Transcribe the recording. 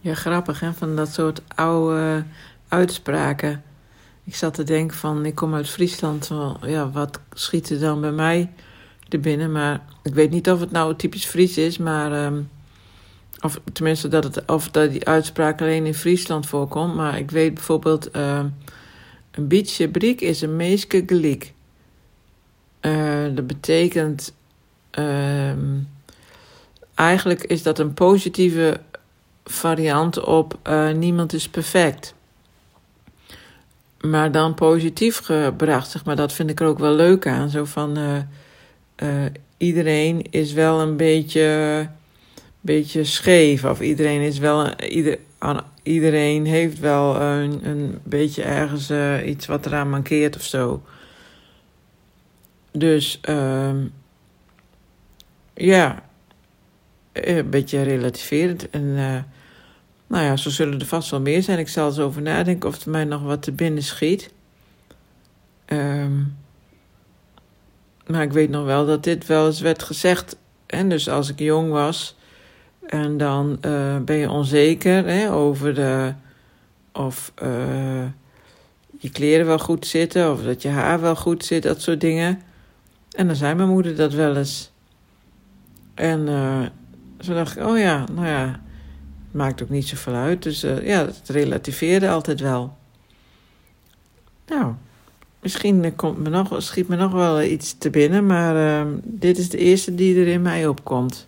Ja, grappig hè, van dat soort oude uitspraken. Ik zat te denken van, ik kom uit Friesland, ja, wat schiet er dan bij mij er binnen? Maar ik weet niet of het nou typisch Fries is, maar... ehm, of tenminste, dat, het, of dat die uitspraak alleen in Friesland voorkomt. Maar ik weet bijvoorbeeld, ehm, een beetje briek is een meeske gelijk. Eh, dat betekent, ehm, eigenlijk is dat een positieve variant op eh, niemand is perfect. Maar dan positief gebracht, zeg maar. Dat vind ik er ook wel leuk aan. Zo van, eh, eh, iedereen is wel een beetje, beetje scheef. Of iedereen is wel, ieder, aan, iedereen heeft wel een, een beetje ergens iets wat eraan mankeert of zo. Dus, ehm, ja, een beetje relativerend. En eh, nou ja, zo zullen er vast wel meer zijn. Ik zal eens over nadenken of er mij nog wat te binnen schiet. Ehm, maar ik weet nog wel dat dit wel eens werd gezegd. En dus als ik jong was. En dan eh, ben je onzeker hè, over de, of eh, je kleren wel goed zitten. Of dat je haar wel goed zit. Dat soort dingen. En dan zei mijn moeder dat wel eens. En uh, zo dacht oh ja, nou ja maakt ook niet zoveel uit. Dus uh, ja, het relativeerde altijd wel. Nou, misschien komt me nog, schiet me nog wel iets te binnen, maar uh, dit is de eerste die er in mij opkomt.